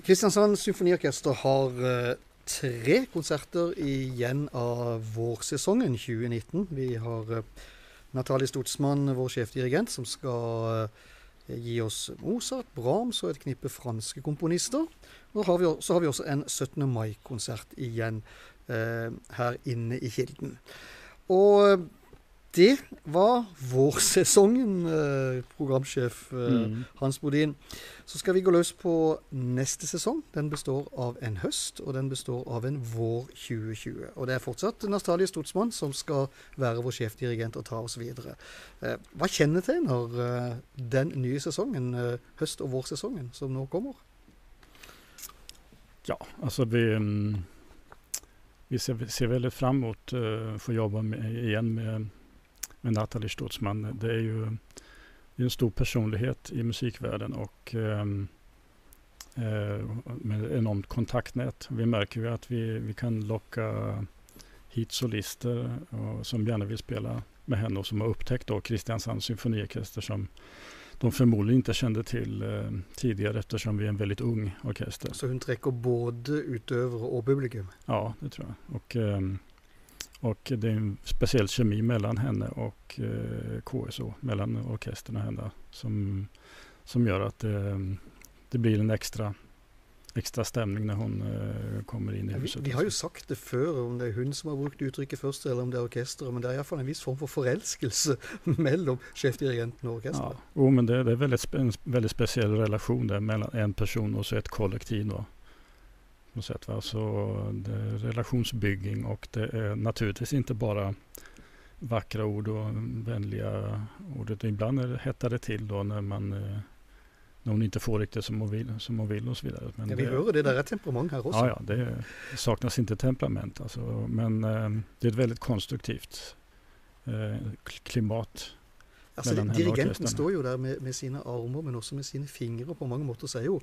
Kristiansand Symfoniorkester har eh, tre konserter igjen av vårsesongen 2019. Vi har eh, Natalie Stotsmann, vår sjefdirigent, som skal eh, gi oss Mozart, Brahms og et knippe franske komponister. Og har vi, så har vi også en 17. mai-konsert igjen eh, her inne i Kilden. Og det var vårsesongen, eh, programsjef eh, Mm. Hans Bodin. Så skal vi gå løs på neste sesong. Den består av en høst, og den består av en vår 2020. Og det er fortsatt Nastalie Stotsmann som skal være vår sjefdirigent og ta oss videre. Hva kjennetegner eh, den nye sesongen, høst- og vårsesongen, som nå kommer? Ja, alltså vi, mm, vi ser, ser väldigt fram emot uh, få jobba med, igen med, med Nathalie Stutzman. Det är ju det är en stor personlighet i musikvärlden och ehm, eh, med enormt kontaktnät. Vi märker ju att vi, vi kan locka hit solister och, som gärna vill spela med henne och som har upptäckt då Kristiansands symfoniorkester som de förmodligen inte kände till eh, tidigare eftersom vi är en väldigt ung orkester. Så hun trekker både utøvere og publikum. Ja, det tror jag. Och, ehm, och det är en speciell kemi mellan henne och eh, KSO, mellan orkestern och henne, som, som gör att det, det blir en extra, extra stämning när hon eh, kommer in i Ja, vi, huset. vi har jo sagt det før, om det er hun som har brukt uttrykket først, eller om det er orkesteret, men det er iallfall en viss form for forelskelse mellom sjefdirigenten og Ja, orkesteret. jo, men det, det är väldigt, en väldigt speciell relation där mellan en person och så ett kollektiv. Då, något sätt, va? Så det är relationsbygging och det är naturligtvis inte bara vackra ord och vänliga ord. Ibland är det, hettar det till då när, man, eh, när hon inte får riktigt som hon vill, som hon vill och så vidare. Men Ja, vi det, hører det der er temperament her også. Ja, ja, det saknas inte temperament. Alltså, men eh, det är ett väldigt konstruktivt eh, kl- klimat. Altså, dirigenten står jo der med, med sine armer, men også med sine fingre. og På mange måter så er jo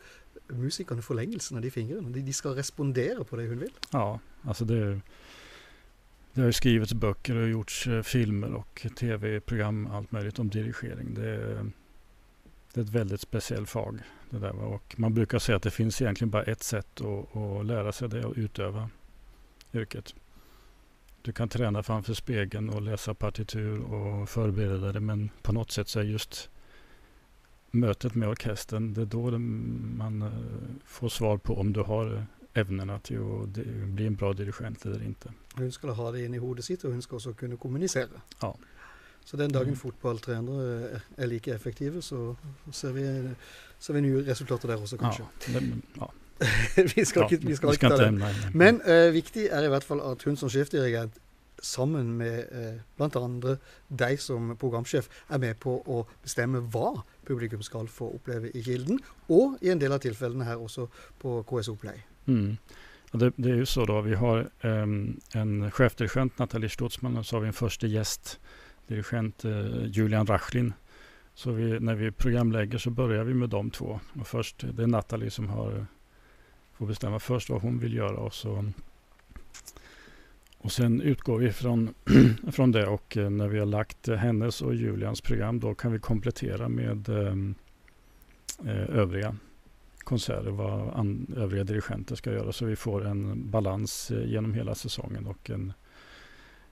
musikerne forlengelsen av de fingrene. De, de skal respondere på det hun vil. Ja, alltså det, det har skrivits böcker och gjorts eh, filmer och tv-program, allt möjligt om dirigering. Det är, det är ett väldigt speciellt fag. Det där, och man brukar säga att det finns egentligen bara ett sätt att, att lära sig det och utöva yrket. Du kan träna framför spegeln och läsa partitur och förbereda dig men på något sätt så är just mötet med orkestern, det är då man eh, får svar på om du har evnena till att bli en bra dirigent eller inte. Hun skal ha det inn i hodet sitt, og hun skal også kunne kommunisere. Ja. Så den dagen Mm. fotballtrenere er- er like effektive, så ser vi, ser vi nye resultater der også, kanskje. Ja, det, ja. vi skal ja, ikke, vi skal ikke ta det. nej, nej. Men eh, viktig er i hvert fall at hun som sjefdirigent, sammen med eh, blant andre deg som programsjef, er med på å bestemme hva publikum skal få oppleve i Kilden, og i en del av tilfellene her også på KSO Play. Mm. Det, det är ju så då, vi har ehm, en chefdirigent, Nathalie Stutzman, och så har vi en första gäst, dirigent eh, Julian Rachlin. Så vi, när vi programlägger så börjar vi med de två. Och först, det är Nathalie som har, får bestämma först vad hon vill göra och så och sen utgår vi från, från det och eh, när vi har lagt hennes och Julians program då kan vi komplettera med ehm, eh, övriga konserter vad an, övriga dirigenter ska göra så vi får en balans eh, genom hela säsongen. Och en,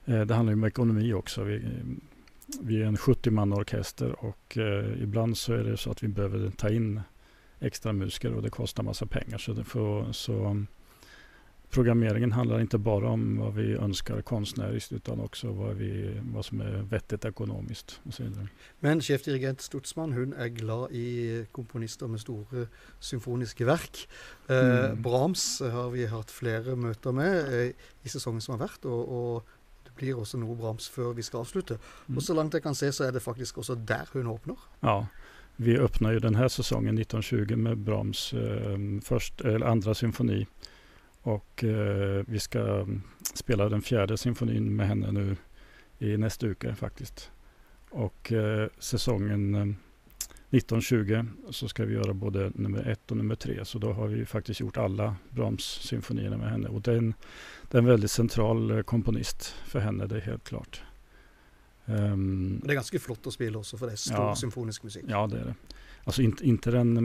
eh, det handlar ju om ekonomi också. Vi, vi är en 70-man orkester och eh, ibland så är det så att vi behöver ta in extra musiker och det kostar massa pengar. Så, det får, så programmeringen handlar inte bara om vad vi önskar konstnärligt utan också vad, vi, vad som är vettigt ekonomiskt. Och så vidare. Men sjefdirigent Stutzmann hun er glad i komponister med store symfoniske verk. Eh, Mm. Brahms har vi hatt flere møter med eh, i sesongen som har vært, og, og det blir også noe Brahms før vi skal avslutte. Mm. Og så langt jeg kan se, så er det faktisk også der hun åpner. Ja, vi öppnar ju den här säsongen 1920 med Brahms eh, först, eller andra symfoni. Och eh, vi ska mm, spela den fjärde symfonin med henne nu i nästa vecka faktiskt. Och eh, säsongen eh, 1920 så ska vi göra både nummer ett och nummer tre. Så då har vi faktiskt gjort alla Brahms-symfonierna med henne. Och det är en, det är en väldigt central eh, komponist för henne, det är helt klart. Ehm, Og det er ganske flott å spille også, for det er stor Ja. symfonisk musikk. Ja, det är det. Alltså inte, inte, den,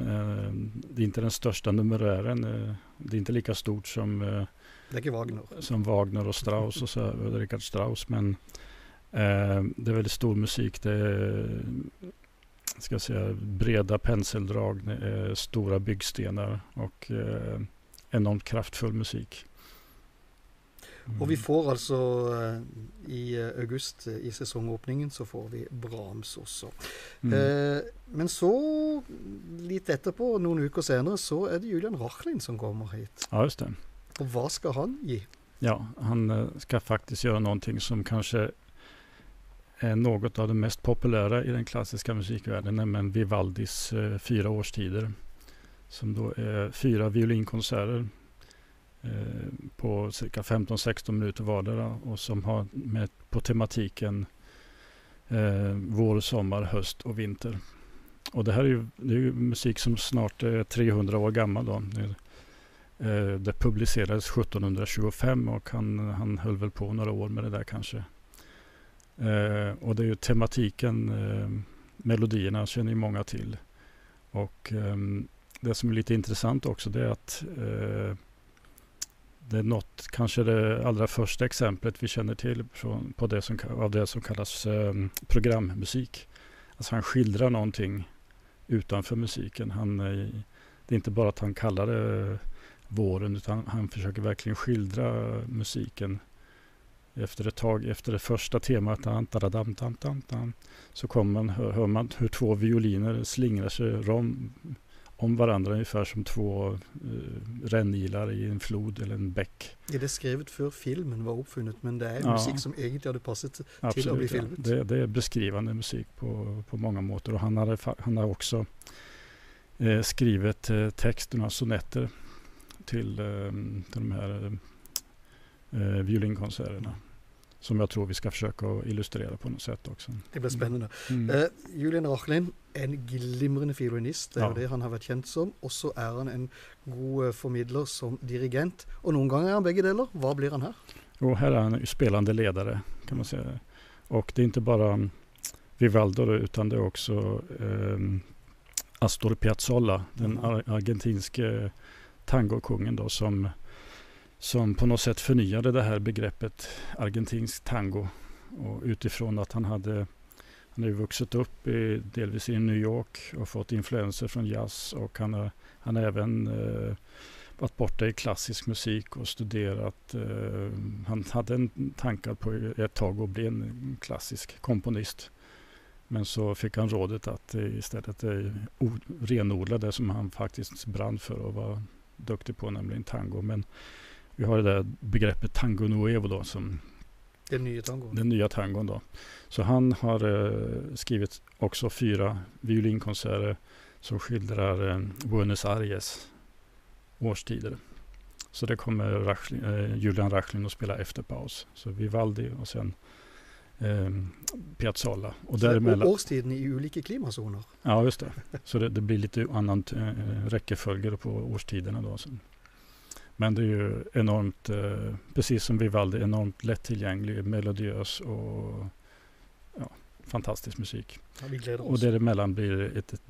eh, det är inte den största numerären. Eh, det är inte lika stort som, är inte Wagner. som Wagner och Strauss och så, Richard Strauss. Men eh, det är väldigt stor musik. Det är ska jag säga, breda penseldrag, eh, stora byggstenar och enormt kraftfull musik. Mm. Och vi får alltså eh, i augusti i säsongöppningen så får vi Brahms också. Mm. Eh, men så lite efterpå, några veckor senare, så är det Julian Rachlin som kommer hit. Ja, just det. Och vad ska han ge? Ja, han eh, ska faktiskt göra någonting som kanske är något av det mest populära i den klassiska musikvärlden, nämligen Vivaldis eh, fyra årstider. Som då är fyra violinkonserter eh, Eh, på cirka 15-16 minuter vardera och som har med på tematiken eh, vår, sommar, höst och vinter. Och det här är ju, det är ju musik som snart är 300 år gammal. Då. Det, eh, det publicerades 1725 och han, han höll väl på några år med det där kanske. Eh, och det är ju tematiken, eh, melodierna känner ju många till. Och eh, det som är lite intressant också det är att eh, det är något, kanske det allra första exemplet vi känner till från, på det som, av det som kallas eh, programmusik. Alltså han skildrar någonting utanför musiken. Han, eh, det är inte bara att han kallar det eh, våren utan han försöker verkligen skildra musiken efter ett tag, efter det första temat, dan, dan, dan, dan, så kommer man, hör, hör, man hur två violiner slingrar sig rom, om varandra ungefär som två uh, rännilar i en flod eller en bäck. Är det skrivet för filmen var uppfunnet men det är ja. musik som egentligen hade passat Absolut, till att bli? Ja. Det, det, är beskrivande musik på, på många måter och han har han har också eh, skrivit eh, text, några sonetter till, eh, till de här eh, violinkonserterna. Som jag tror vi ska försöka illustrera på något sätt också. Det blir spännande. Mm. Uh, Julian Rachlin, en glimrande fiolinist, det är ja. det han har varit känd som. Och så är han en god eh, förmedlare som dirigent. Och någon gång är han bägge delar. Vad blir han här? Jo, här är han spelande ledare kan man säga. Och det är inte bara Vivaldo utan det är också um, Astor Piazzolla, den mm. argentinske tangokungen då som som på något sätt förnyade det här begreppet argentinsk tango. Och utifrån att han hade han har vuxit upp i, delvis i New York och fått influenser från jazz och han har, han har även eh, varit borta i klassisk musik och studerat. Eh, han hade en tankar på ett tag att bli en klassisk komponist. Men så fick han rådet att istället eh, renodla det som han faktiskt brann för och var duktig på, nämligen tango. Men vi har det där begreppet tango nuevo då som den nya tangon. Den nya tangon då. Så han har eh, skrivit också fyra violinkonserter som skildrar eh, Buenos Aires årstider. Så det kommer Rachlin, eh, Julian Rachlin att spela efter paus. Så Vivaldi och sen eh, Piazzolla. Och däremellan... Årstiden i olika klimatzoner. Ja, just det. Så det, det blir lite annan eh, räckeföljd på årstiderna då. Så. Men det är ju enormt, eh, precis som Vivaldi, enormt lättillgänglig, melodiös och ja, fantastisk musik. Ja, och däremellan blir ett, ett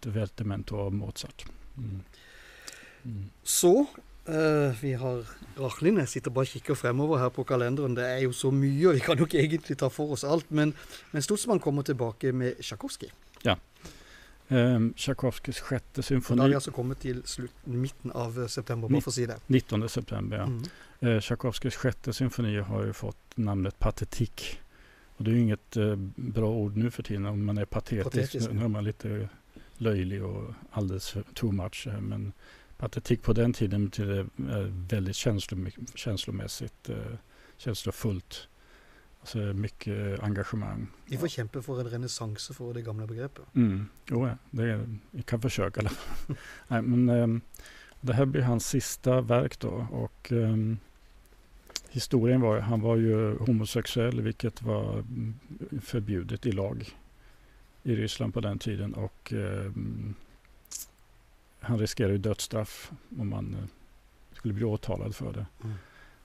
divertimento av Mozart. Mm. Mm. Så Uh, vi har Rachlin, jag sitter bara och kikar framåt här på kalendern. Det är ju så mycket, vi kan nog egentligen ta för oss allt. Men, men Stutzman kommer tillbaka med Tchaikovsky. Ja, Um, Tchaikovskys sjätte symfoni. Den har alltså kommit till slut, mitten av eh, september, bara för att säga det. 19 september, ja. Mm. Uh, Tchaikovskys sjätte symfoni har ju fått namnet patetik. Och det är ju inget uh, bra ord nu för tiden om man är patetisk. patetisk nu är man lite löjlig och alldeles too much. Men patetik på den tiden betyder uh, väldigt känslomässigt, uh, känslofullt. Så mycket engagemang. Vi får kämpa för en renässans för det gamla begreppet. Mm. Jo, det är, vi kan försöka. Nej, men, um, det här blir hans sista verk då. Och, um, historien var han var ju homosexuell vilket var förbjudet i lag i Ryssland på den tiden. Och um, han riskerade dödsstraff om man uh, skulle bli åtalad för det. Mm.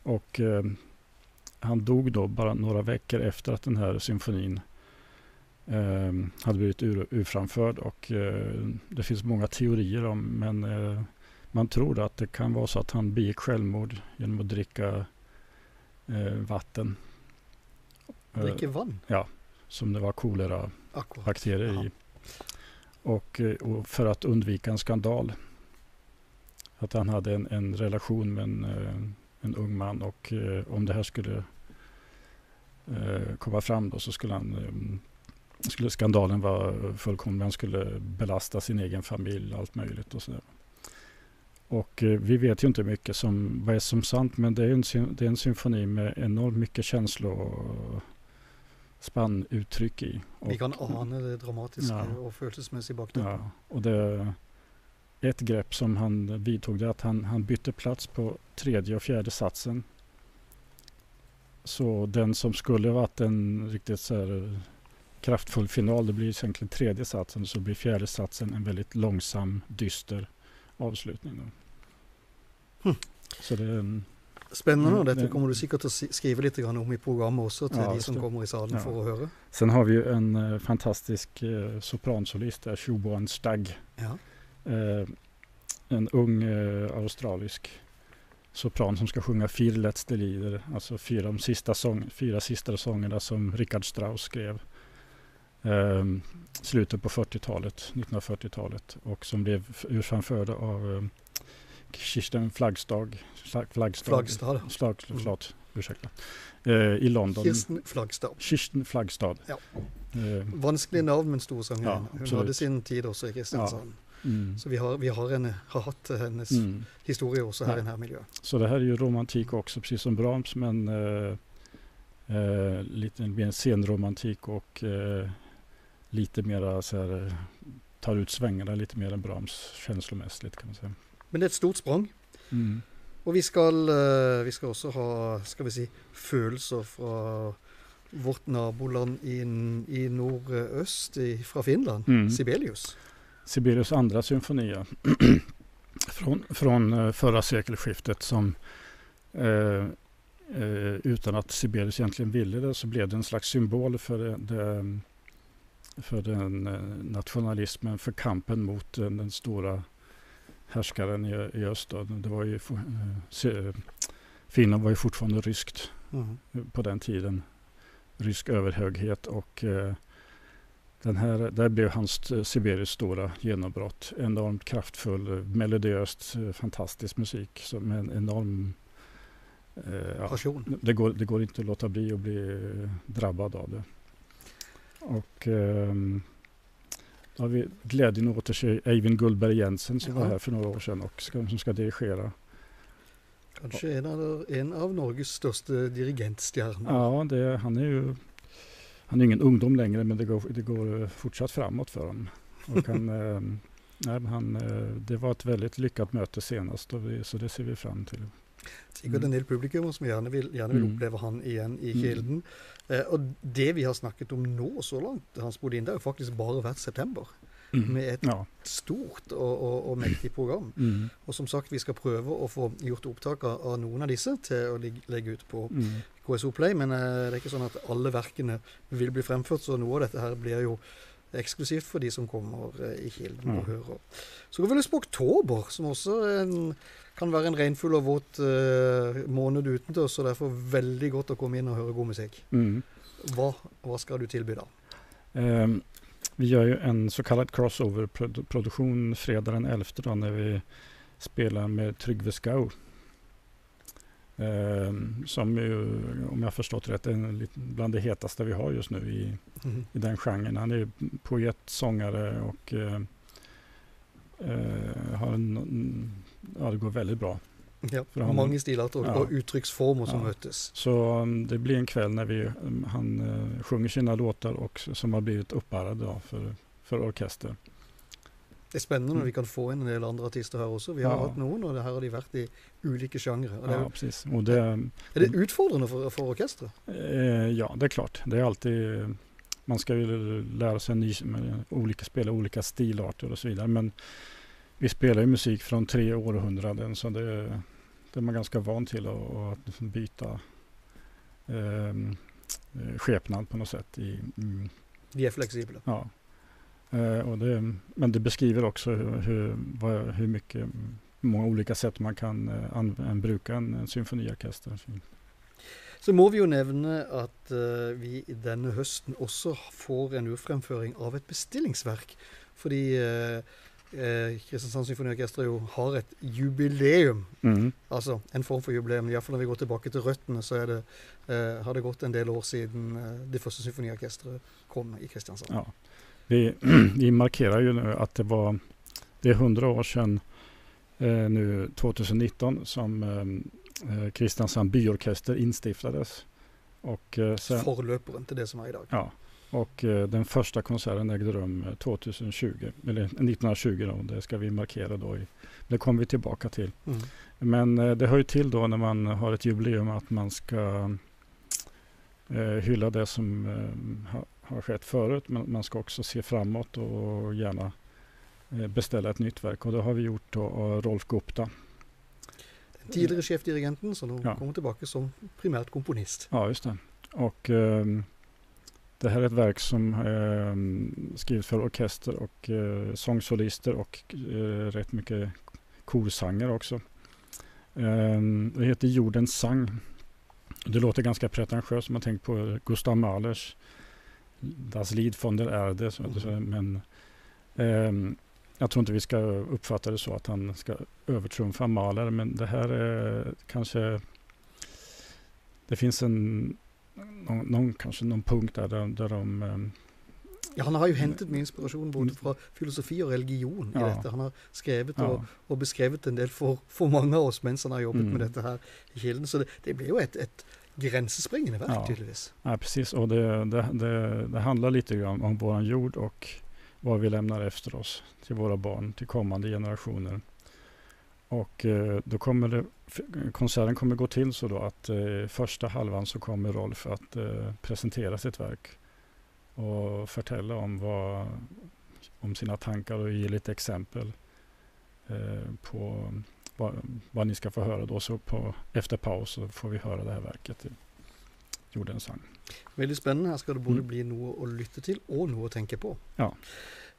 Och han dog då bara några veckor efter att den här symfonin eh, hade blivit ur, urframförd och eh, det finns många teorier om men eh, man tror att det kan vara så att han begick självmord genom att dricka eh, vatten. Dricker vann? Ja, som det var kolera-bakterier i. Och, och, för att undvika en skandal. Att han hade en, en relation med en, en ung man och om det här skulle Eh, komma fram då så skulle han eh, skulle skandalen vara fullkomlig. Han skulle belasta sin egen familj och allt möjligt och sådär. Och eh, vi vet ju inte mycket som vad är som sant men det är en, det är en symfoni med enormt mycket känslospann uttryck i. Och, vi kan ana det dramatiska ja, och känslomässiga bakom. Ja, och det ett grepp som han vidtog det att han, han bytte plats på tredje och fjärde satsen så den som skulle varit en riktigt så här kraftfull final, det blir egentligen tredje satsen, så blir fjärde satsen en väldigt långsam, dyster avslutning. Hm. Så det är en, Spännande och detta kommer du säkert att skriva lite grann om i programmet också till ja, de som kommer i salen ja. för att höra. Sen har vi ju en uh, fantastisk uh, sopransolist där, Stagg. Ja. Uh, en ung australisk sopran som ska sjunga Vier letzte Lieder, alltså fyra, de sista, sång, fyra sista sångerna som Richard Strauss skrev. Um, slutet på 40-talet, 1940-talet och som blev urframförda av um, Kirsten Flaggstad. Flaggstad. Flaggstad. Slag, mm. förlåt, ursäkta. Uh, I London. Kirsten Flaggstad. Kirsten Flaggstad. Ja. Uh, Vanskelig navn men stor sångerska. Ja, Hon hade sin tid också i Kristiansand. Ja. Mm. Så vi har, vi har, en, har haft hennes mm. historia också här ja. i den här miljön. Så det här är ju romantik också, precis som Brahms, men eh, eh, lite mer senromantik och eh, lite mera så här, tar ut svängarna lite mer än Brahms känslomässigt kan man säga. Men det är ett stort språng. Mm. Och vi ska, eh, vi ska också ha, ska vi säga, känslor från vårt naboland i, i nordöst, från Finland, mm. Sibelius. Sibelius andra symfoni från, från eh, förra sekelskiftet som eh, eh, utan att Sibelius egentligen ville det så blev det en slags symbol för, det, det för den eh, nationalismen, för kampen mot den, den stora härskaren i, i öst. Det var ju, eh, Finland var ju fortfarande ryskt mm. på den tiden. Rysk överhöghet och eh, den här, där blev hans eh, Sibelius stora genombrott. Enormt kraftfull, eh, melodiöst, eh, fantastisk musik. Som en enorm eh, Passion. Det går, det går inte att låta bli att bli drabbad av det. Och eh, då har vi glädjen att återse Eivind Gullberg Jensen som ja. var här för några år sedan och ska, som ska dirigera. Kanske en av, en av Norges största dirigentstjärnor. Ja, det, han är ju han är ingen ungdom längre men det går, det går fortsatt framåt för honom. Och han, eh, nej, han, eh, det var ett väldigt lyckat möte senast och vi, så det ser vi fram till. Sikkert mm. en del publikum som gärna vill, gärna vill mm. uppleva han igen i mm. Kilden. Eh, och det vi har snackat om nu så långt, hans in, det har faktiskt bara varit september. Mm. Med ett ja. stort och, och, och mäktigt program. Mm. Och som sagt, vi ska pröva att få gjort upptag av, av någon av dessa till att lägga ut på mm. KSO Play, men eh, det er ikke sånn at alle verkene vil bli fremført, så noe av dette her blir jo eksklusivt for de som kommer eh, i Kilden og hører. Så går vi løs på oktober, som også en, kan være en regnfull og våt uh, måned utendørs, så derfor veldig godt å komme inn og høre god musikk. Mm. Hva, hva, skal du tilby da? Um, vi gör ju en så kallad crossover-produktion fredag den 11 då, när vi spelar med Tryggve Skau Eh, som ju, om jag förstått rätt, är bland det hetaste vi har just nu i, mm. i den genren. Han är poet, sångare och eh, eh, har en, ja, det går väldigt bra. Ja, han, många stilar och, ja. och uttrycksformer som ja. möttes. Så um, det blir en kväll när vi, um, han uh, sjunger sina låtar och som har blivit uppbärade för, för orkester. Det är spännande mm. vi kan få in en del andra artister här också. Vi har ja. haft någon och det här har de varit i olika genrer. Ja, det, precis. Och det, är det utfordrande för, för orkestrar? Eh, ja, det är klart. Det är alltid, man ska ju lära sig ny, olika, spela olika stilarter och så vidare. Men vi spelar ju musik från tre århundraden så det, det är man ganska van till att, att byta ehm, eh, skepnad på något sätt i, De är flexibla. Ja. Eh, och det, men det beskriver också hur, hur, vad, hur mycket, många olika sätt man kan eh, an, bruka en, en symfoniorkester. Så må vi jo nevne at uh, vi denne høsten også får en urfremføring av et bestillingsverk. Fordi uh, eh, Kristiansand Symfoniorkester jo har et jubileum. Mm. Altså en form for jubileum. Iallfall når vi går tilbake til røttene, så det, har det gått en del år siden det første symfoniorkestret kom i Kristiansand. Ja. Vi, vi, markerar ju nu att det var det är 100 år sedan eh, nu 2019 som eh, eh, Kristiansand byorkester instiftades. Och, eh, sen, Forlöparen till det som är idag. Ja, och eh, den första konserten ägde rum 2020, eh, eller 1920 då, det ska vi markera då. I, det kommer vi tillbaka till. Mm. Men eh, det hör ju till då när man har ett jubileum att man ska eh, hylla det som har skett förut. Men man ska också se framåt och gärna eh, beställa ett nytt verk. Och det har vi gjort av Rolf Gupta. Den tidigare chefdirigenten som ja. kommer tillbaka som primärt komponist. Ja, just det. Och ehm, det här är ett verk som eh, skrivits för orkester och eh, sångsolister och eh, rätt mycket korsanger också. Eh, det heter Jordens sang. Det låter ganska pretentiöst om man tänker på Gustav Mahlers Das Lied von der Erde. Mm. Men eh, jag tror inte vi ska uppfatta det så att han ska övertrumfa Mahler. Men det här är kanske... Det finns en någon, någon, kanske någon punkt där, där, där de... Um, ja, han har ju hämtat med inspiration både mm. från filosofi och religion ja. i detta. Han har skrivit ja. och, och beskrivit en del för, för många av oss medan han har jobbat mm. med detta här i Kilden. Så det, det blir ju ett, ett gränssprängande verk ja. tydligtvis. Ja, precis. Och det, det, det, det handlar lite grann om vår jord och vad vi lämnar efter oss till våra barn, till kommande generationer. Och eh, då kommer det, konserten kommer gå till så då att eh, första halvan så kommer Rolf att eh, presentera sitt verk och förtälla om, vad, om sina tankar och ge lite exempel eh, på vad, vad, ni ska få höra då. Så på, efter paus så får vi höra det här verket i Jordens sang. Väldigt spännande. Här ska det både mm. bli något att lyssna till och något att tänka på. Ja.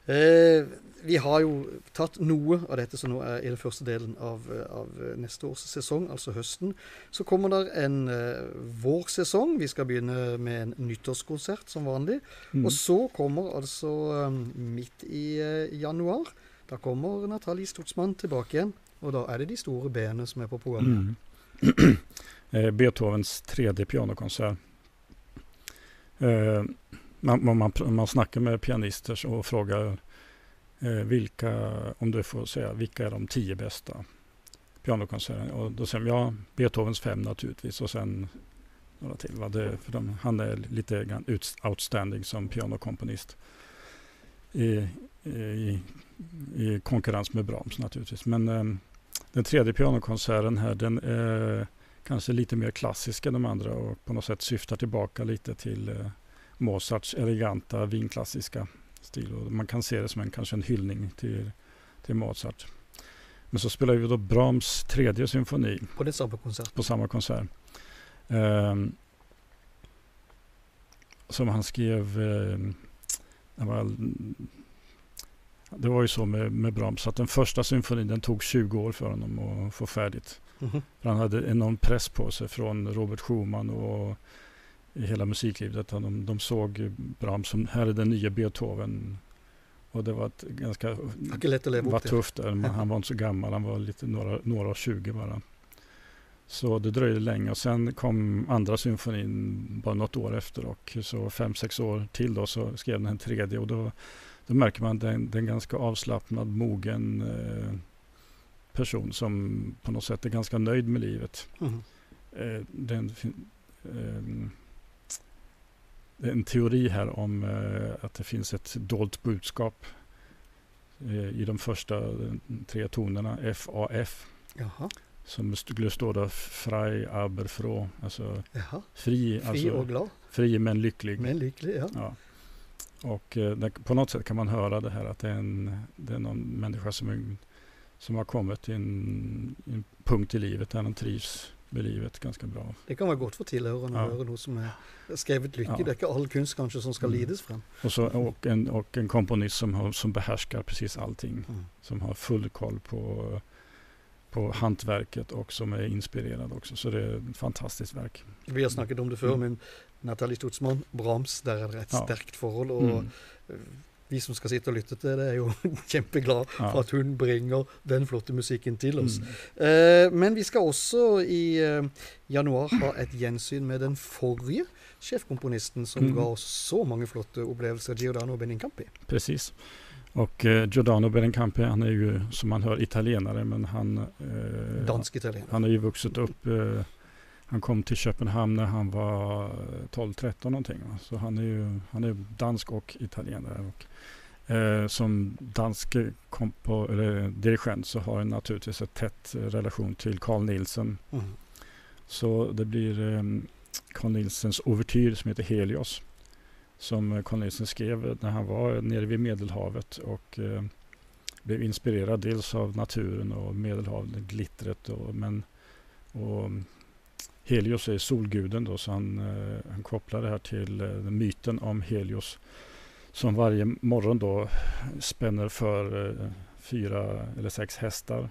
Eh, vi har jo tatt noe av dette som nå er i den første delen av, av neste års sesong, altså høsten. Så kommer det en uh, vårsesong. Vi skal begynne med en nyttårskonsert som vanlig. Mm. Og så kommer altså um, midt i uh, januar Da kommer Natalie Stotsmann tilbake igjen. Og da er det de store b-ene som er på programmet. Mm. Eh, Beethovens tredje pianokonsert. Eh, man, man, man snackar med pianister och frågar eh, vilka, om du får säga, vilka är de tio bästa pianokonserterna? Och då säger de, ja, Beethovens fem naturligtvis och sen några till. Va? Det, för de, han är lite outstanding som pianokomponist. I, i, i konkurrens med Brahms naturligtvis. Men eh, den tredje pianokonserten här den är kanske lite mer klassisk än de andra och på något sätt syftar tillbaka lite till eh, Mozarts eleganta vinklassiska stil. Och man kan se det som en, kanske en hyllning till, till Mozart. Men så spelar vi då Brahms tredje symfoni. På det samma konsert? På samma konsert. Um, som han skrev um, det, var, ju så med, med Brahms att den första symfonin den tog 20 år för honom att få färdigt. Mm -hmm. För han hade enorm press på sig från Robert Schumann och i hela musiklivet. De, de såg Brahms som, här är den nya Beethoven. Och det var ett ganska var tufft. Där. Han var inte så gammal, han var lite några, några och 20 bara. Så det dröjde länge och sen kom andra symfonin bara något år efter och så fem, sex år till då så skrev den en tredje och då, då märker man att det är en ganska avslappnad, mogen eh, person som på något sätt är ganska nöjd med livet. Mm. Eh, den, eh, en teori här om eh, att det finns ett dolt budskap eh, i de första tre tonerna, FAF. Jaha. Som skulle stå då frei aber froh, alltså Jaha. fri, fri alltså, och glad. Fri men lycklig. Men lycklig, ja. ja. Och eh, det, på något sätt kan man höra det här att det är, en, det är någon människa som, är, som har kommit till en, en punkt i livet där han trivs med livet ganska bra. Det kan vara gott för tillhörarna att Ja. höra något som är skrivet lycka. Ja. Det är inte all kunst kanske som ska Mm. lides fram. Och, så, och, en, och en komponist som, har, som behärskar precis allting. Mm. Som har full koll på, på hantverket och som är inspirerad också. Så det är ett fantastiskt verk. Vi har snackat om det förr, Mm. men Nathalie Stutzman, Brahms, där är det ett Ja. starkt förhåll. Och Mm. vi som ska sitta och lyssna till det är ju jätteglada Ja. för att hon bringer den flotta musiken till oss. Mm. Eh, men vi ska också i eh, januar ha ett gensyn med den förre chefkomponisten som Mm. gav oss så många flotta upplevelser, Giordano Benincampi. Precis. Och eh, Giordano Berencampi, han är ju som man hör italienare men han, eh, Dansk italienare. han har ju vuxit upp eh, han kom till Köpenhamn när han var 12-13 någonting. Va? Så han är ju han är dansk och italienare. Och, eh, som dansk kompo, eller dirigent så har han naturligtvis ett tätt relation till Carl Nielsen. Mm. Så det blir eh, Carl Nielsens ouvertyr som heter Helios. Som Carl Nielsen skrev när han var nere vid Medelhavet och eh, blev inspirerad dels av naturen och Medelhavet, glittret och, men och Helios är solguden då så han, eh, han kopplar det här till eh, myten om Helios som varje morgon då spänner för eh, fyra eller sex hästar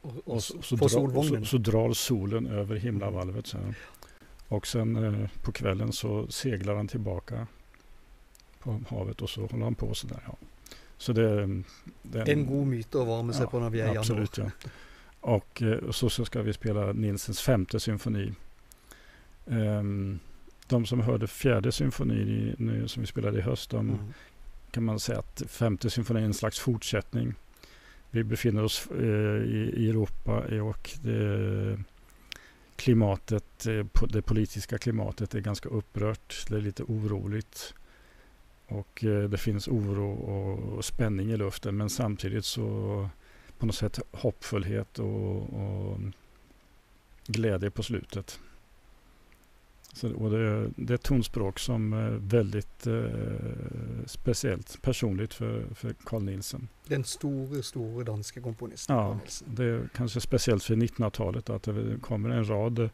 Och, och så, så, på dra, och så, så drar solen över himlavalvet. Så. Och sen eh, på kvällen så seglar han tillbaka på havet och så håller han på sådär. Ja. Så det, det är en god myt att vara med sig Ja, på när vi är. Absolut, ja. Och eh, så, så ska vi spela Nilsens femte symfoni. Ehm, de som hörde fjärde symfonin i, nu, som vi spelade i höst, de Mm. kan man säga att femte symfonin är en slags fortsättning. Vi befinner oss eh, i, i Europa och det, klimatet, eh, det politiska klimatet är ganska upprört. Det är lite oroligt. Och eh, det finns oro och, och spänning i luften men samtidigt så på något sätt hoppfullhet och, och glädje på slutet. Så, och det, det är ett tonspråk som är väldigt eh, speciellt, personligt för, för Carl Nielsen. Den store, store danske komponisten. Ja, det är kanske speciellt för 1900-talet att det kommer en rad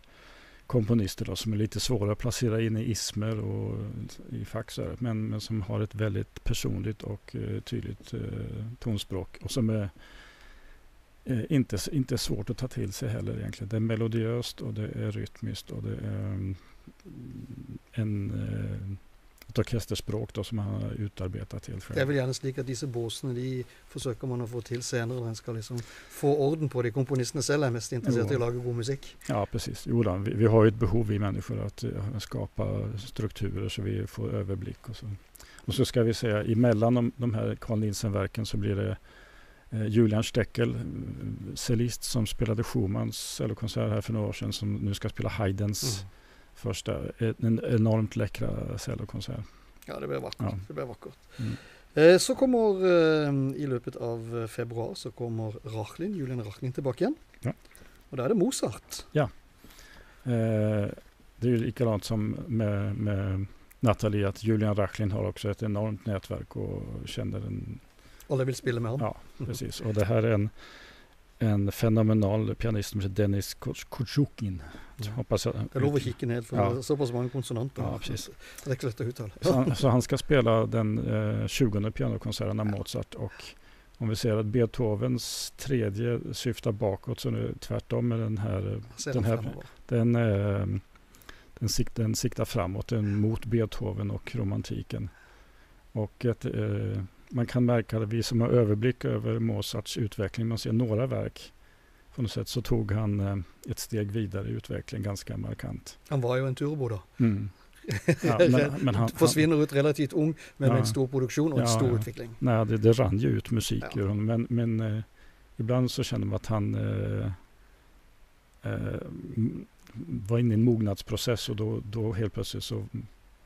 komponister då, som är lite svåra att placera in i ismer och i fack men, men som har ett väldigt personligt och eh, tydligt eh, tonspråk och som är eh, inte, inte svårt att ta till sig heller egentligen. Det är melodiöst och det är rytmiskt och det är mm, en, eh, ett orkesterspråk då som han har utarbetat helt själv. Det är väl gärna slik att disse båsene de försöker man att få till senare när man ska liksom få orden på det. Komponistene selv är mest intresserade i att Jo. laga god musik. Ja, precis. Jo, då, vi, vi har ju ett behov, vi människor, att eh, skapa strukturer så vi får överblick. Och så, och så ska vi säga, emellan de, de här Carl Nielsen-verken så blir det eh, Julian Steckel, cellist som spelade Schumanns cellokonsert här för några år sedan, som nu ska spela Haydns Mm. Första, eh, en enormt läckra cellokonsert. Ja, det blir vackert. Ja. Det blir vackert. Mm. Eh, Så kommer eh, i løpet av februar så kommer Rachlin, Julian Rachlin tillbaka igen. Ja. Och då är det Mozart. Eh, det är ju likadant som med, med Nathalie, att Julian Rachlin har också ett enormt nätverk och känner en Alla vill spela med honom. Ja, precis. Och det här är en, en fenomenal pianist som heter Denis Kuchukin. Ja. Hoppas jag. Jag lovar att kika ned för Ja. det så pass många konsonanter. Ja, precis. Det är lätt att uttala. Så han, så han ska spela den eh, 20 pianokonserten av Mozart och om vi ser att Beethovens tredje syftar bakåt så nu är det tvärtom med den här. Ser den här-. Den, eh, den, sik, den siktar framåt, den mot Beethoven och romantiken. Och att, eh, man kan märka att vi som har överblick över Mozarts utveckling, man ser några verk på något sätt så tog han eh, ett steg vidare i utvecklingen ganska markant. Han var ju en turbo då. Mm. Ja, men, men han, Försvinner ut relativt ung men med Ja. en stor produktion och en Ja, stor ja. utveckling. Nej, det, det rann ju ut musik ur honom. Men, men eh, ibland så känner man att han eh, eh, var inne i en mognadsprocess och då, då helt plötsligt så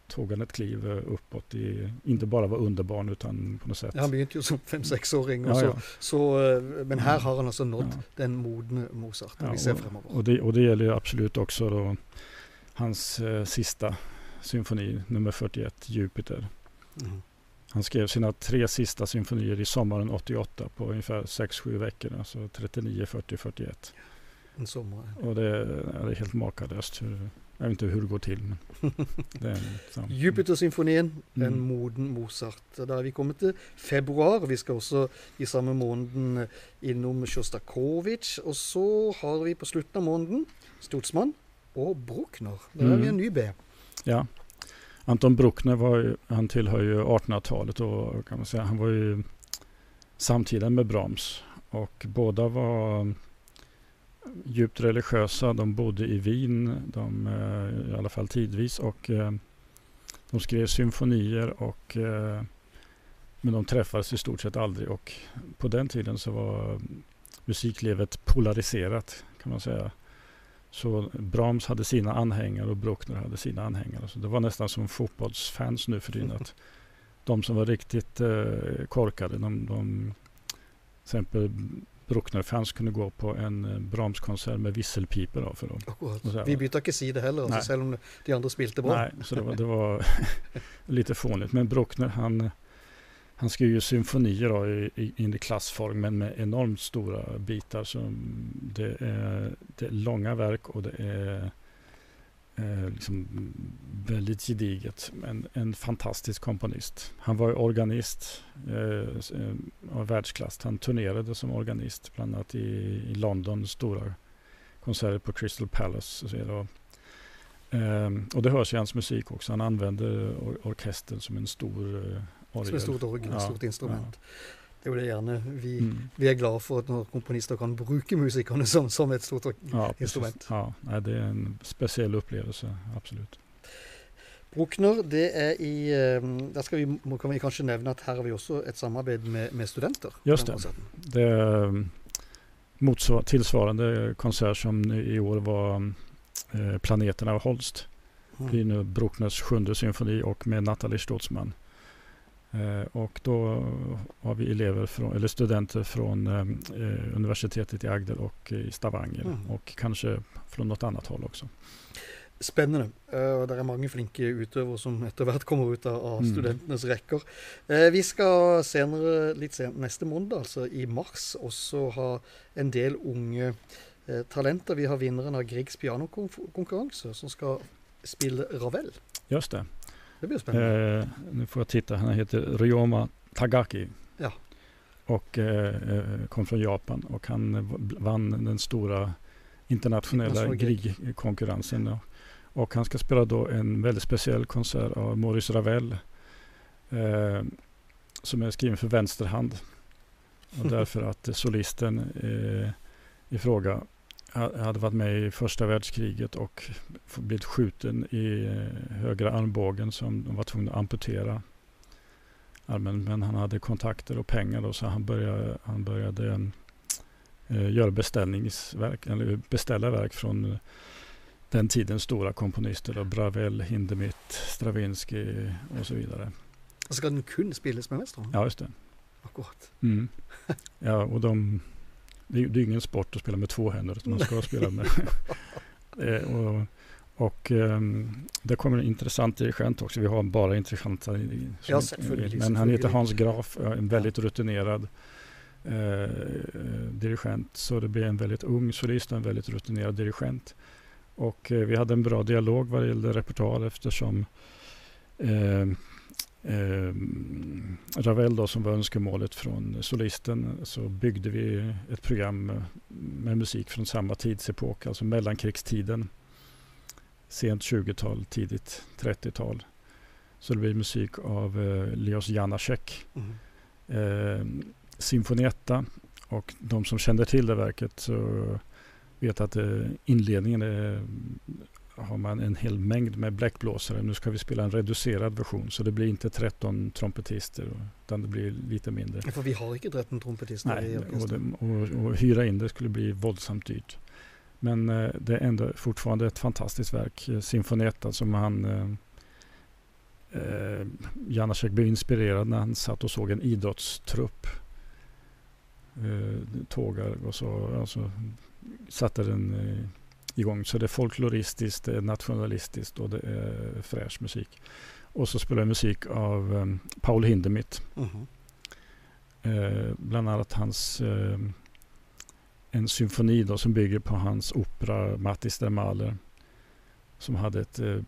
tog han ett kliv eh, uppåt. I, inte bara var underbarn utan på något sätt. Ja, han begynte ju som fem-sexåring. och Ja, så, ja. så, eh, men här har han alltså nått den modne Mozart. Vi ser och, framöver. och, det, och det gäller ju absolut också då hans eh, sista symfoni, nummer 41, Jupiter. Mm. Han skrev sina tre sista symfonier i sommaren 88 på ungefär 6-7 veckor, alltså 39, 40, 41. en sommar. Och det är helt makalöst. Hur, jag vet inte hur det går till. Men det är liksom, Jupitersymfonien, en Mm. moden Mozart. Da er vi kommet til februar. Vi skal også i samme måneden innom Sjostakovitsj. Og så har vi på slutten av måneden Stotsmann og Bruckner. Der er vi en ny B. Ja. Anton Bruckner var ju, han tillhör ju 1800-talet och kan man säga, han var ju samtida med Brahms. Och båda var djupt religiösa. De bodde i Wien, de, eh, i alla fall tidvis. Och eh, de skrev symfonier och eh, men de träffades i stort sett aldrig. Och på den tiden så var musiklivet polariserat kan man säga. Så Brahms hade sina anhängare och Bruckner hade sina anhängare. Så det var nästan som fotbollsfans nu för tiden. Att de som var riktigt eh, korkade, de, de, till exempel Bruckner-fans kunde gå på en eh, Brahms-konsert med visselpiper. Då, för dem. Så- Vi bytter ikke side heller, altså, Nei. selv om de andre spilte bra. Nej, så det var, det var lite fånigt. Men Bruckner han, han skrev ju symfonier då, i, i, i klassform men med enormt stora bitar. Så det, är, det är långa verk och det är eh, liksom väldigt gediget. Men en fantastisk komponist. Han var organist eh, eh, av världsklass. Han turnerade som organist bland annat i, i London, stora konserter på Crystal Palace. Och så vidare. Ehm, och det hörs i hans musik också. Han använder or orkestern som en stor uh, orgel. Som et stort orgel, Ja, et stort instrument. Det jo det gjerne vi, Mm. vi er glad for at når komponister kan bruke musikerne som, som et stort Ja, instrument. Ja, det är en speciell upplevelse, absolut. Bruckner, det er i eh, Der skal vi, må, kan vi kanskje nevne at her har vi også et samarbeid med, med studenter. Just det. Det är um, motsvar, tillsvarande konsert som i år var eh, Planeterna av Holst. Mm. blir nu Bruckners sjunde symfoni och med Nathalie Stutzmann. Eh, och då har vi elever från, eller studenter från eh, universitetet i Agder och i Stavanger Mm. och kanske från något annat håll också. Spennende. Eh, og det er mange flinke utøvere som etter hvert kommer ut av, av Mm. studentenes rekker. Eh, vi skal senere, litt sen, neste måned, altså i mars, også ha en del unge eh, talenter. Vi har vinneren av Griegs pianokonkurranse, som skal spille Ravel. Just det. Det blir spennende. Eh, nu får jag titta. Han heter Ryoma Tagaki. Ja. Och eh, eh, kom från Japan och han vann den stora internationella gig. GRIG-konkurrensen. Ja. Och han ska spela då en väldigt speciell konsert av Maurice Ravel. Eh, som är skriven för vänster hand. Och därför att solisten eh, i fråga hade varit med i första världskriget och blivit skjuten i eh, högra armbågen som de var tvungna att amputera armen. Men han hade kontakter och pengar då, så han började, han började eh, göra beställningsverk, eller beställa verk från den tidens stora komponister. Då, Bravel, Hindemith, Stravinsky och så vidare. Og så skal den kun spilles med hånd. Ja, just det. Akkurat. Mm. Ja, och de, det är det är ingen sport att spela med två händer, utan man ska spela med... Eh, och och ehm, det kommer en intressant dirigent också. Vi har bara intressanta... som- Men han heter. Hans Graf, en väldigt rutinerad eh, dirigent. Så det blir en väldigt ung solist och en väldigt rutinerad dirigent. Och eh, vi hade en bra dialog vad det gällde repertoar eftersom eh, eh, Ravel då som var önskemålet från solisten så byggde vi ett program med, musik från samma tidsepok, alltså mellankrigstiden. Sent 20-tal, tidigt 30-tal. Så det blir musik av eh, Leos Janacek, Mhm. eh, Sinfonietta och de som känner till det verket så vet att eh, inledningen är, har man en hel mängd med bläckblåsare. Nu ska vi spela en reducerad version så det blir inte 13 trumpetister utan det blir lite mindre. For vi har ikke 13 trompetister i Nej, och, orkestret. det, och, och hyra in det skulle bli våldsamt dyrt. Men eh, det är ändå fortfarande ett fantastiskt verk. Eh, Sinfonietta som han eh, eh, Janacek blev inspirerad när han satt och såg en idrottstrupp eh, tågar och så alltså, satte den eh, igång. Så det är folkloristiskt, det är nationalistiskt och det är fräsch musik. Och så spelar jag musik av eh, Paul Hindemith. Mhm. Eh, bland annat hans eh, en symfoni då som bygger på hans opera Mattis der Maler. Som hade ett eh,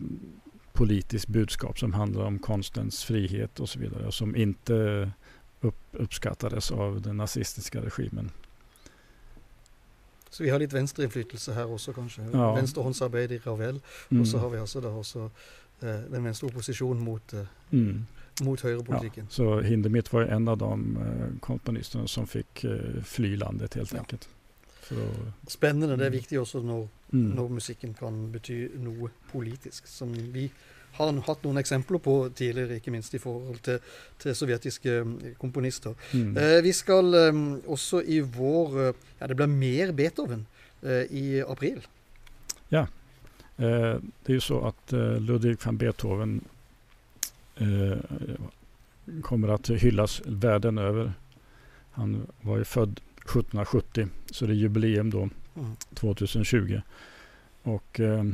politiskt budskap som handlar om konstens frihet och så vidare. Och som inte upp, uppskattades av den nazistiska regimen. Så vi har lite vänsterinflytelse här också kanske. Ja. Vänsterhåndsarbete i Ravel. Mm. Och så har vi alltså då också eh, den vänster opposition mot, eh, mm. mot högerpolitiken. Så Hindemith var en av de eh, komponisterna som fick eh, fly landet helt Ja. enkelt. Att, Spennende. Det er Mm. viktig også når, mm. når musikken kan bety noe politisk. Som vi har hatt noen eksempler på tidligere, ikke minst i forhold til, til sovjetiske eh, komponister. Mm. Eh, vi skal eh, også i vår eh, Ja, det blir mer Beethoven eh, i april. Eh, det är ju så att eh, Ludwig van Beethoven kommer att hyllas världen över. Han var ju född 1770 så det är jubileum då Mm. 2020. Och eh,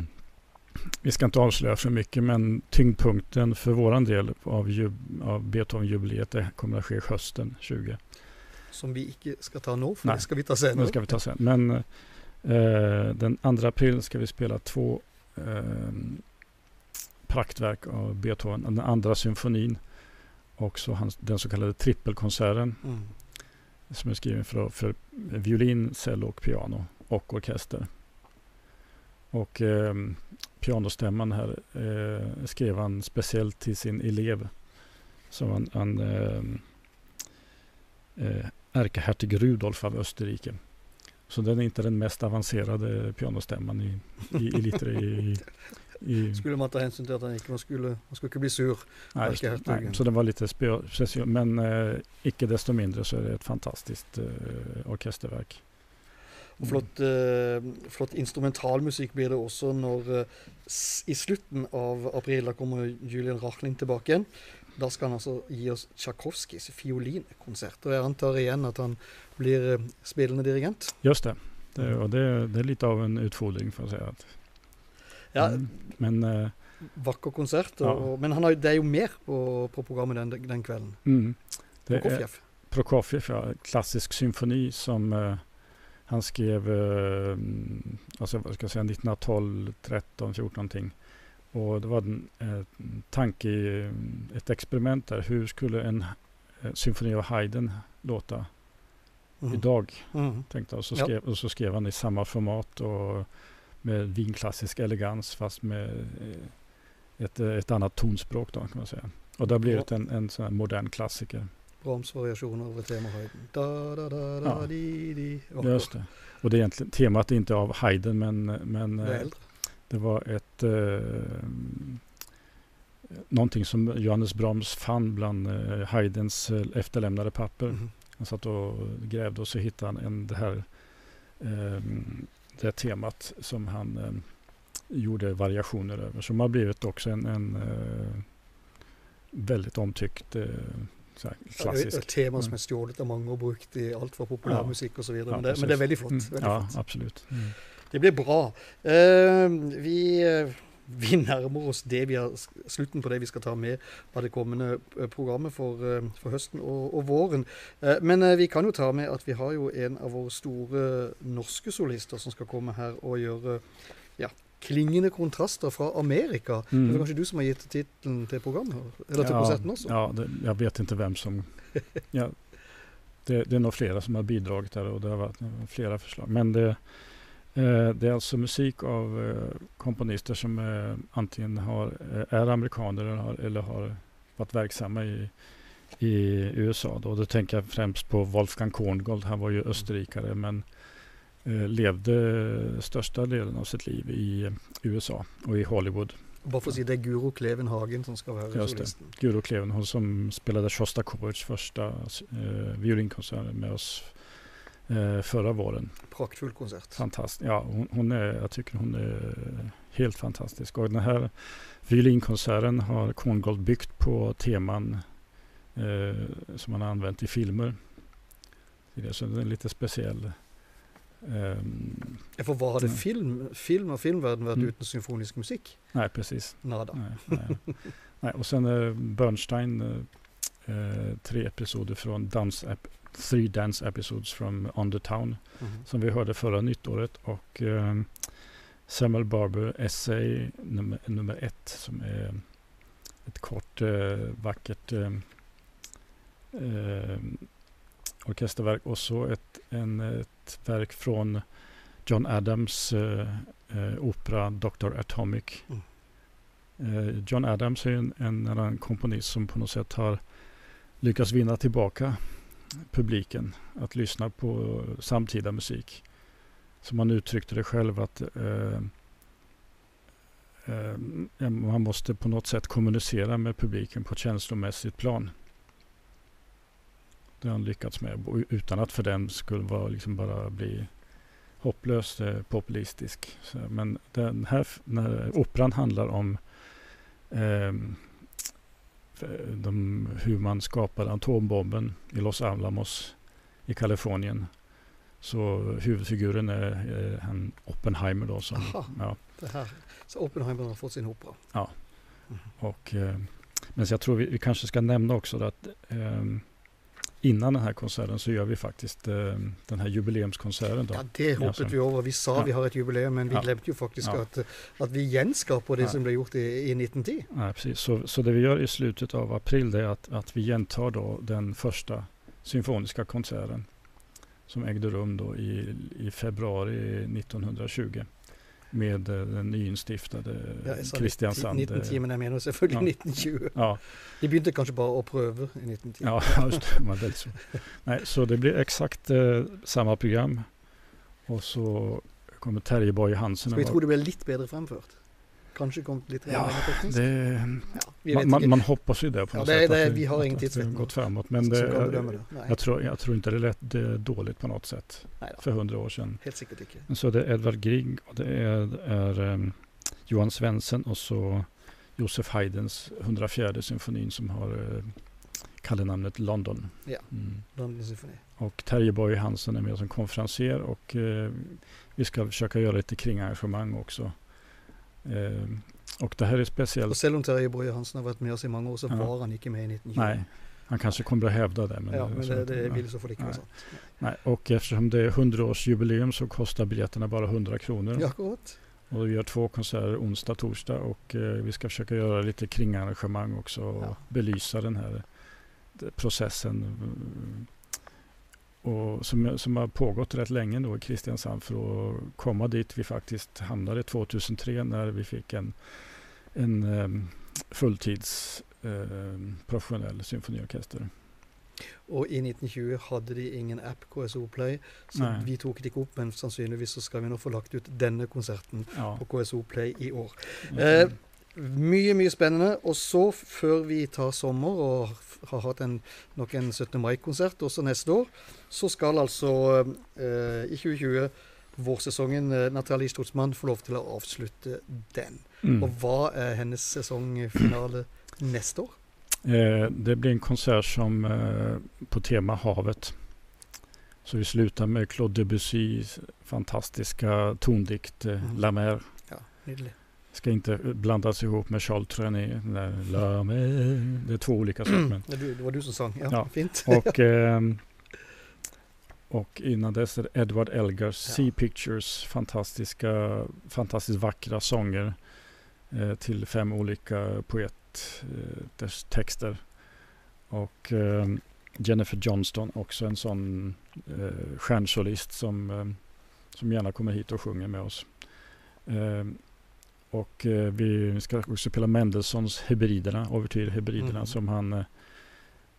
vi ska inte avslöja för mycket men tyngdpunkten för våran del av, jub- av Beethoven-jubileet det kommer att ske hösten 20. Som vi ikke skal ta nå, for Nei. det skal vi ta Det senere. ska vi ta sen. Men eh, den 2 april ska vi spela två eh, praktverk av Beethoven. Den andra symfonin och så hans, den så kallade trippelkonserten Mm. som är skriven för, för violin, cello och piano och orkester. Och eh, pianostämman här eh, skrev han speciellt till sin elev som han, han eh, eh, ärkehertig Rudolf av Österrike. Så den är inte den mest avancerade pianostämman i, i, i, lite i, i, Skulle man ta hensyn til at han ikke man skulle, man skulle ikke bli sur. nej, ärkehertigen. nej, så den var lite spe- speciell. Men eh, icke desto mindre så är det ett fantastiskt eh, orkesterverk. Og flott, eh, flott instrumentalmusikk blir det også når eh, I slutten av april da kommer Julian Rachling tilbake igjen. Da skal han altså gi oss Tsjajkovskijs fiolinkonsert. Og jeg antar igjen at han blir eh, spillende dirigent. Just det. det, och det, det är lite av en utfordring får jag säga. Att, Ja, Mm, men eh, Vakker konsert. Og, Ja. og, men han har, det er jo mer på, på programmet den, den kvelden. mm, det är Prokofjev. Prokofjev, ja, klassisk symfoni som eh, han skrev eh, mm, alltså, vad ska jag säga, 1912, 13, 14 någonting. Och det var en eh, tanke, eh, ett experiment där. Hur skulle en eh, symfoni av Haydn låta Mhm. idag? Mhm. Tänkte. Och, så Ja. skrev, och så skrev han i samma format och med vinklassisk elegans fast med eh, ett, eh, ett annat tonspråk då kan man säga. Och det har blivit en, en sån modern klassiker. Brahms variasjoner over temahøyden. Da, da, da, da, Ja. di, di. Vakker. Just det. Och det är egentligen temat är inte av Haydn men, men Det eh, det var ett eh, någonting som Johannes Brahms fann bland eh, Haydns eh, efterlämnade papper. Mhm. Han satt och grävde och så hittade han en, det här eh, det temat som han eh, gjorde variationer över. Som har blivit också en, en eh, väldigt omtyckt klassisk. Et tema som Mm. er stjålet av mange og brukt i alt fra populærmusikk osv. Ja, men, det- men det er veldig flott. Mm, Veldig ja, flott. absolut. Mm. Det blir bra. Eh, vi, eh, vi nærmer oss det vi har, slutten på det vi skal ta med av det kommende eh, programmet for, eh, for høsten og, og våren. Eh, men eh, vi kan jo ta med at vi har jo en av våre store norske solister som skal komme her og gjøre klingende kontraster fra Amerika. Det Mm. er kanskje du som har gitt tittelen til programmet? Eller til konserten også? Ja, det, jag vet inte vem som... ja, det, det är nog flera som har bidragit där och det har varit flera förslag. Men det, eh, det är alltså musik av eh, komponister som eh, antingen har, eh, är amerikaner eller har, eller har varit verksamma i, i USA. Då. då tänker jag främst på Wolfgang Korngold. Han var ju österrikare men eh, levde största delen av sitt liv i eh, USA och i Hollywood. Bare for å si det er Guro Kleven Hagen som skal være Just det. solisten. Guro Kleven, hon som spelade Sjostakovitjs första eh, violinkonsert med oss eh, förra våren. Praktfull konsert. Fantastisk. Ja, hon, hon är, jag tycker hon är helt fantastisk. Och den här violinkonserten har Korngold byggt på teman eh, som han har använt i filmer. Så den är lite speciell. Ehm, Ja, For hva hadde Mm. film, film og filmverden vært Mm. uten symfonisk musikk? nej, precis. Nada. Nej, nej. nej. Och sen eh, Bernstein, eh, tre episoder från Dans Three Dance Episodes from On the Town Mhm. som vi hörde förra nyttåret och eh, Samuel Barber Essay nummer, nummer ett som är ett kort vackert eh, eh, orkesterverk och så ett, en, ett verk från John Adams eh, eh, opera Dr. Atomic. Mm. Eh, John Adams är en, en annan komponist som på något sätt har lyckats vinna tillbaka publiken att lyssna på samtida musik. Som han uttryckte det själv att eh, eh, man måste på något sätt kommunicera med publiken på ett känslomässigt plan. Det har han lyckats med utan att för den skulle vara liksom bara bli hopplöst eh, populistisk. Så, men den här när operan handlar om f- de, hur man skapade atombomben i Los Alamos i Kalifornien. Så huvudfiguren är, är han Oppenheimer då. Som, Aha. ja, Det här. Så Oppenheimer har fått sin opera. och, eh, men så jag tror vi, vi kanske ska nämna också att ehm, innan den här konserten så gör vi faktiskt eh, den här jubileumskonserten. Då. Ja, det hoppet så. vi over. Vi sa Ja. vi har ett jubileum, men vi Ja. glemte jo faktisk Ja. at, at vi gjenskaper det Ja. som ble gjort i, i 1910. Nej, precis. Så, så det vi gör i slutet av april det är att, att vi gentar då den första symfoniska konserten som ägde rum då i, i februari 1920 med eh, den nyinstiftade Ja, Kristiansand. 1910, men jeg mener selvfølgelig Ja. 1920. Ja, De begynte kanskje bare å prøve i 1910. ja just det. så. Nej, så det blir exakt eh, samma program. Och så kommer Terje Boye Hansen. Vi att tro det ble litt bedre fremført? Kanskje kommet litt Ja, lenger teknisk? det, Ja, man, man, man hoppas ju det på Ja, något det- sätt. det- vi har ingen tidsvetning. gått framåt. Men det. Nei, Jag tror, jag tror inte det lät det är dåligt på något sätt för hundra år sedan. helt sikkert ikke. Men Så det är Edvard Grieg och det är, är um, Johan Svensson och så Josef Haydns 104 symfonin som har uh, kallenamnet London. Ja. Mm. London Symphony. Och Terje Boye Hansen är med som konferencier och eh, vi ska försöka göra lite kringarrangemang också. Eh, och det här är speciellt. Og selv om Terje Boje Hansen har vært med oss i mange år, så Ja. var han ikke med i 1920. Nej, han kanske kommer att hävda det. Men, ja, men det, det ja. vil så ikke være Nej. sant. Nej, och eftersom det är 100-årsjubileum så kostar biljetterna bara 100 kronor. Ja, akkurat. Och vi gör två konserter onsdag, torsdag och eh, vi ska försöka göra lite kringarrangemang också och Ja. belysa den här eh, processen. Och som, som har pågått rätt länge då i Kristiansand för att komma dit vi faktiskt hamnade 2003 när vi fick en, en um, fulltids eh, professionell symfoniorkester. Og i 1920 hadde de ingen app, KSO Play, så Nei. vi tok det ikke opp. Men sannsynligvis så skal vi nå få lagt ut denne konserten Ja. på KSO Play i år. Eh, Mye, mye spennende. Og så, før vi tar sommer og har hatt en, nok en 17. mai-konsert også neste år, så skal altså eh, i 2020 vårsesongen eh, Natalie Stotsmann få lov til å avslutte den. mm. Og hva er hennes sesongfinale neste år? Eh, det blir en konsert som eh, på tema havet. Så vi slutar med Claude Debussys fantastiska tondikt eh, Mm. La Mer. Ja, nydelig. Ska inte eh, blandas ihop med Charles Mer. Det är två olika saker. men- Det, var du som sang. Ja, Ja. fint. Och, ehm, och innan dess är det Edward Elgars Ja. Sea Pictures fantastiska, fantastiskt vackra sånger eh, till fem olika poeters texter. Och ehm, Jennifer Johnston också en sån eh, stjärnsolist som, ehm, som gärna kommer hit och sjunger med oss. Och eh, vi ska också spela Mendelssohns Hebriderna, Ouvertyr Hebriderna Mhm. som han eh,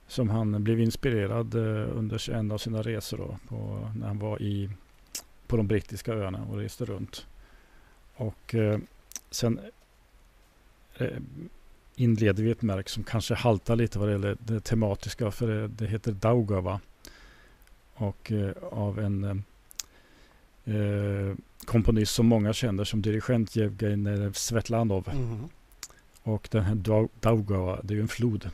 som han blev inspirerad eh, under en av sina resor då, på, när han var i, på de brittiska öarna och reste runt. Och eh, sen eh, inleder vi ett märk som kanske haltar lite vad det gäller det tematiska för det, det heter Daugava. Och eh, av en eh, komponist som många känner som dirigent Jevgenij Svetlanov. Mhm. Och den här Dau- Daugava, det är ju en flod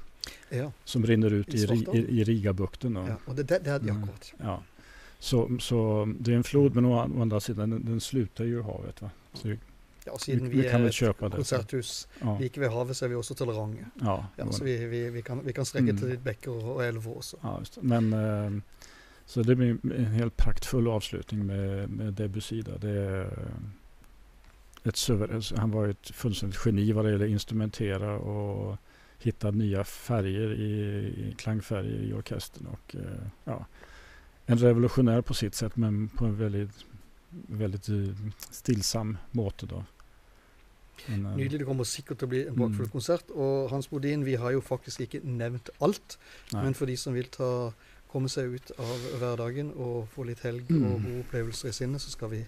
Ja, som rinner ut I i, i, i Rigabukten. då. ja. Og det, det, det hadde de Mm. akkurat. Ja. Så, så det är en flod men å, å andra sidan den, den slutar ju i havet. Va? Så det, Ja, siden vi, vi, vi kan väl köpa det. konserthus Ja, like ved havet, så er vi også tolerante. ja, Ja, så vi, vi, vi, kan, vi kan strekke Mm. til litt bekker og, og elver også. ja. Men eh, så det blir en helt praktfull avslutning med, med Debussy. Där. Det är ett suver- han var ett fullständigt geni vad det gäller instrumentera och hitta nya färger i, i klangfärger i orkestern. Och, eh, ja, en revolutionär på sitt sätt men på en väldigt, väldigt eh, stillsam måte. Då. Men, eh, Nydelig. Det kommer sikkert til å bli en Mm. bakfull konsert. Og Hans Bodin, vi har jo faktisk ikke nevnt alt. nej. Men for de som vil ta, komme seg ut av hverdagen og få litt helg Mm. og gode opplevelser i sinnet, så skal vi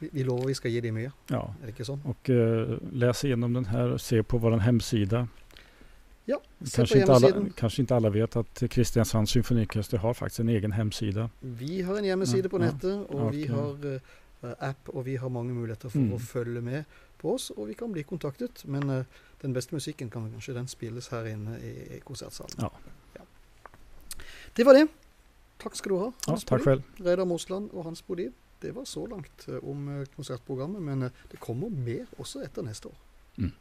vi, vi lover vi skal gi dem mye. ja. Er det ikke sånn? Och eh, läs igenom den här och se på vår hemsida. Ja, Kanske inte, alla, kanske inte alla vet att Kristiansand symfoniorkester har faktiskt en egen hemsida. Vi har en hjemmeside Ja, på ja. nettet, og vi Ok. har eh, app, og vi har mange muligheter for Mm. å følge med på oss, og vi kan bli kontaktet. Men eh, den beste musikken kan kanskje den spilles her inne i, i konsertsalen. Ja. Det var det. Takk skal du ha. Ja, Hans tack Bodin. själv. Reidar Mosland og Hans Bodin. Det var så langt eh, om eh, konsertprogrammet, men eh, det kommer mer også etter neste år. Mm.